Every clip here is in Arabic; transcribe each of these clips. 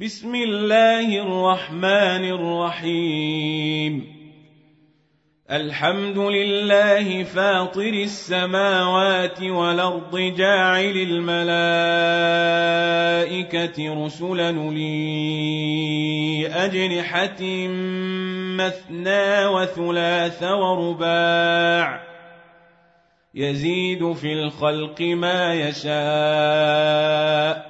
بسم الله الرحمن الرحيم. الحمد لله فاطر السماوات والأرض جاعل الملائكة رسلا لي أجنحة مثنى وثلاث ورباع. يزيد في الخلق ما يشاء.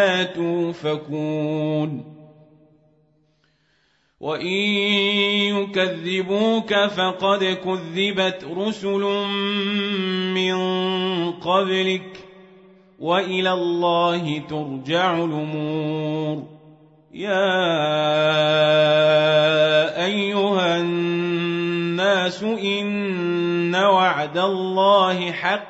فأنا توفكون وإن يكذبوك فقد كذبت رسل من قبلك وإلى الله ترجع الأمور. يا أيها الناس إن وعد الله حق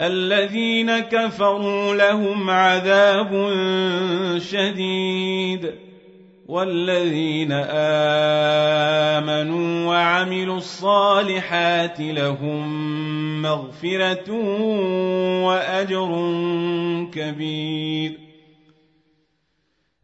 الذين كفروا لهم عذاب شديد والذين آمنوا وعملوا الصالحات لهم مغفرة وأجر كبير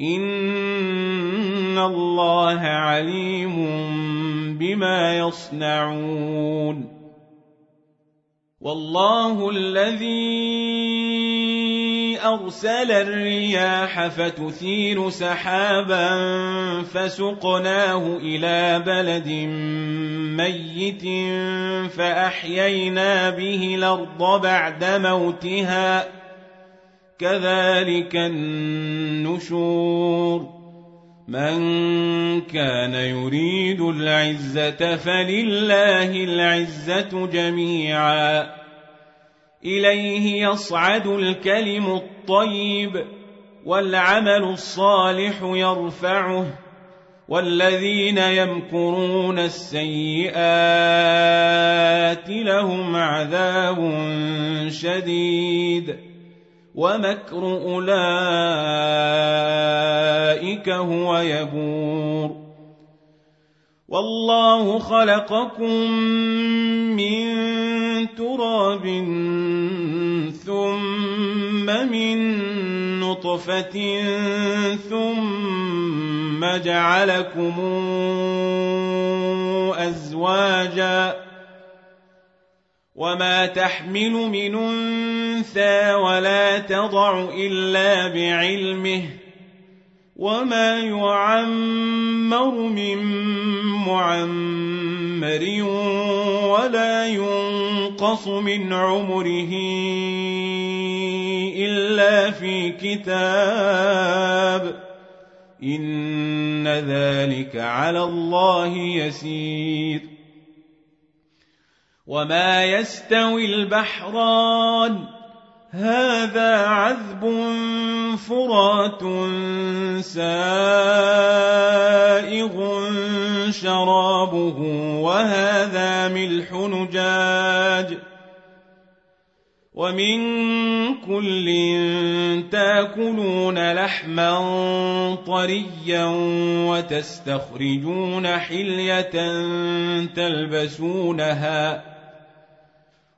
إن الله عليم بما يصنعون والله الذي ارسل الرياح فتثير سحابا فسقناه إلى بلد ميت فاحيينا به الأرض بعد موتها كذلك النشور. من كان يريد العزة فلله العزة جميعا. إليه يصعد الكلم الطيب والعمل الصالح يرفعه. والذين يمكرون السيئات لهم عذاب شديد. ومكر أولئك هو يبور. والله خلقكم من تراب ثم من نطفة ثم جعلكم أزواجاً وما تحمل من انثى ولا تضع الا بعلمه وما يعمر من معمر ولا ينقص من عمره الا في كتاب إن ذلك على الله يسير وما يستوي البحران هذا عذب فرات سائغ شرابه وهذا ملح نجاج ومن كل تاكلون لحما طريا وتستخرجون حليه تلبسونها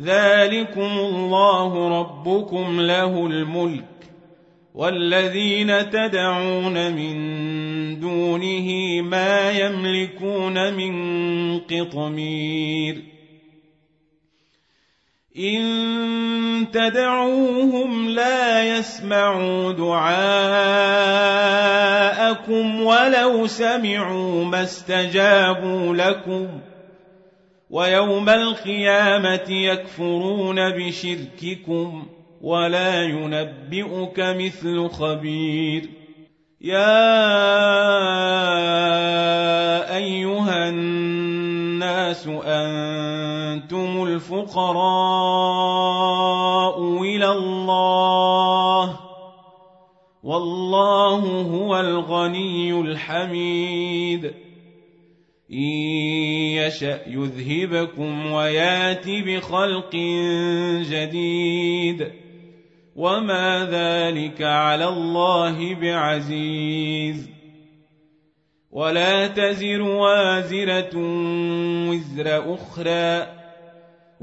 ذلكم الله ربكم له الملك والذين تدعون من دونه ما يملكون من قطمير ان تدعوهم لا يسمعوا دعاءكم ولو سمعوا ما استجابوا لكم ويوم القيامة يكفرون بشرككم ولا ينبئك مثل خبير. يا أيها الناس أنتم الفقراء إلى الله والله هو الغني الحميد. ان يشا يذهبكم ويات بخلق جديد وما ذلك على الله بعزيز ولا تزر وازره وزر أخرى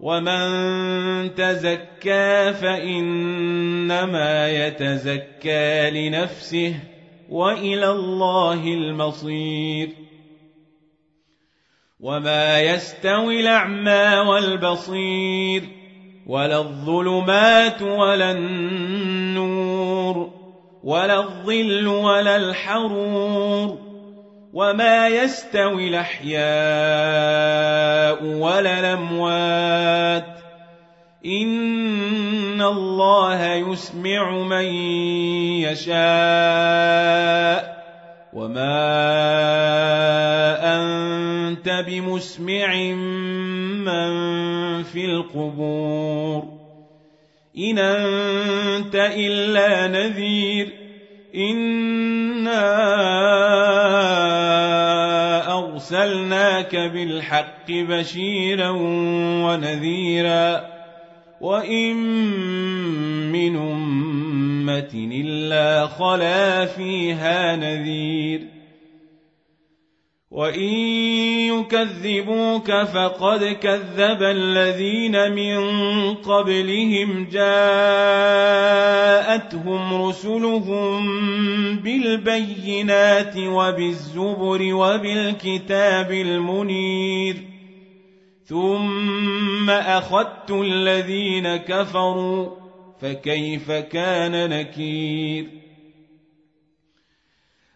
ومن تزكى فانما يتزكى لنفسه والى الله المصير وما يستوي الاعمى والبصير ولا الظلمات ولا النور ولا الظل ولا الحرور وما يستوي الاحياء ولا الاموات ان الله يسمع من يشاء وما انت بمسمع من في القبور إن أنت إلا نذير إنا أرسلناك بالحق بشيرا ونذيرا وإن من أمة إلا خلا فيها نذير وان يكذبوك فقد كذب الذين من قبلهم جاءتهم رسلهم بالبينات وبالزبر وبالكتاب المنير ثم اخذت الذين كفروا فكيف كان نكير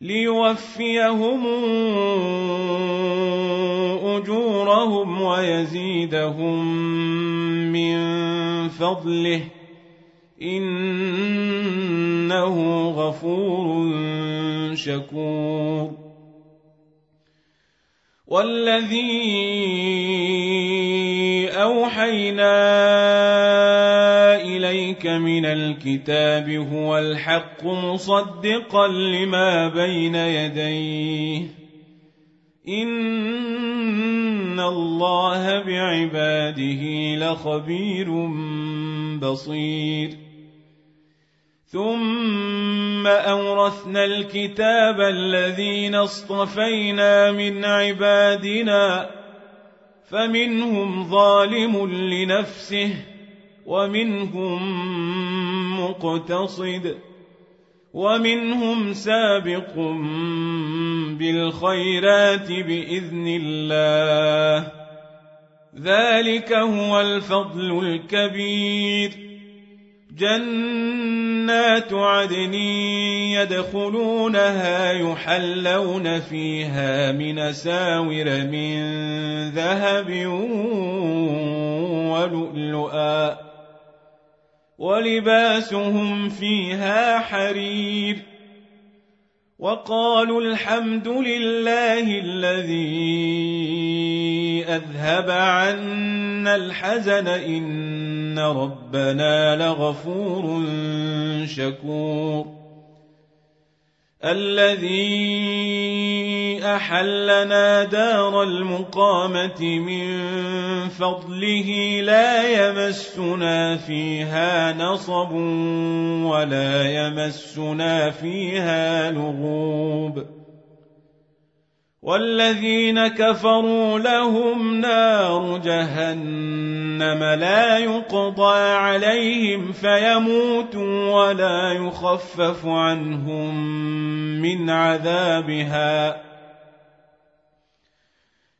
ليوفيهم أجورهم ويزيدهم من فضله إنه غفور شكور. والذي أوحينا اليك من الكتاب هو الحق مصدقا لما بين يديه ان الله بعباده لخبير بصير. ثم اورثنا الكتاب الذين اصطفينا من عبادنا فمنهم ظالم لنفسه ومنهم مقتصد ومنهم سابق بالخيرات بإذن الله. ذلك هو الفضل الكبير. جنات عدن يدخلونها يحلون فيها من ساور من ذهب ولؤلؤا. ولباسهم فيها حرير وقالوا الحمد لله الذي أذهب عنا الحزن إن ربنا لغفور شكور الذي أحلنا دار المقامة من فضله لا يمسنا فيها نصب ولا يمسنا فيها لغوب والذين كفروا لهم نار جهنم لا يقضى عليهم فيموتوا ولا يخفف عنهم من عذابها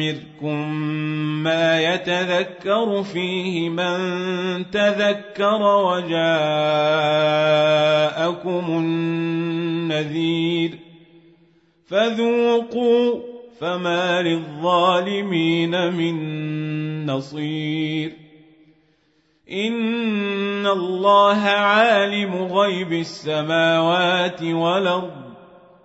نعمركم ما يتذكر فيه من تذكر وجاءكم النذير فذوقوا فما للظالمين من نصير ان الله عالم غيب السماوات والارض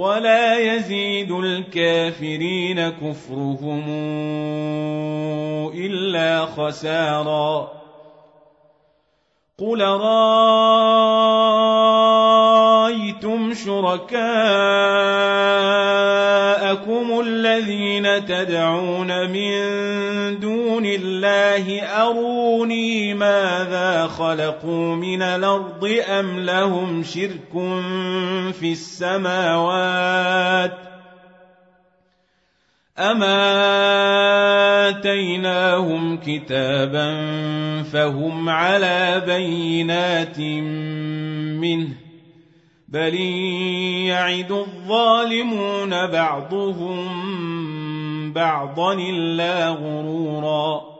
ولا يزيد الكافرين كفرهم إلا خسارا. قل رايتم شركاءكم الذين تدعون من دون الله اروني ماذا خلقوا من الأرض ام لهم شرك في السماوات أما آتيناهم كتابا فهم على بينات منه بل يعد الظالمون بعضهم بعضا إلا غرورا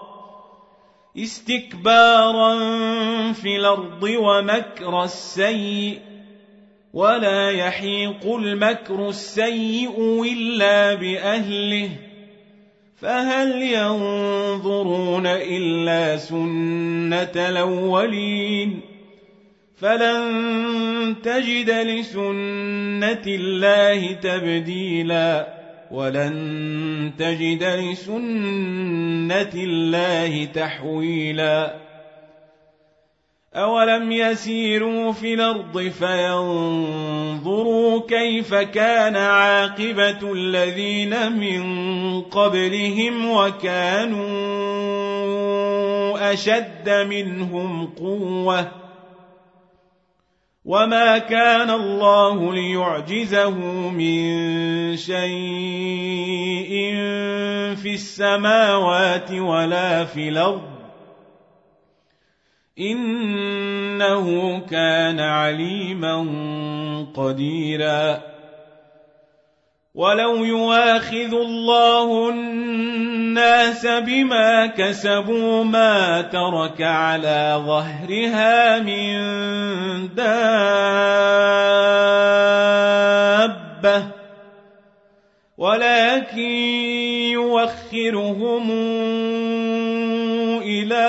استكبارا في الأرض ومكر السيء ولا يحيق المكر السيء إلا بأهله. فهل ينظرون إلا سنة الأولين؟ فلن تجد لسنة الله تبديلا. ولن تجد لسنة الله تحويلا. أولم يسيروا في الأرض فينظروا كيف كان عاقبة الذين من قبلهم وكانوا أشد منهم قوةً. وما كان الله ليعجزه من شيء في السماوات ولا في الأرض انه كان عليما قديرا ولو يواخذ الله الناس بما كسبوا ما ترك على ظهرها من دابة. ولكن يوخرهم إلى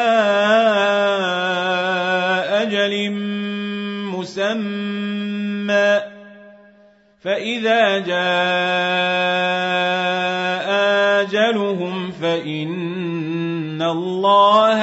أجل مسمى. فإذا جاء فان الله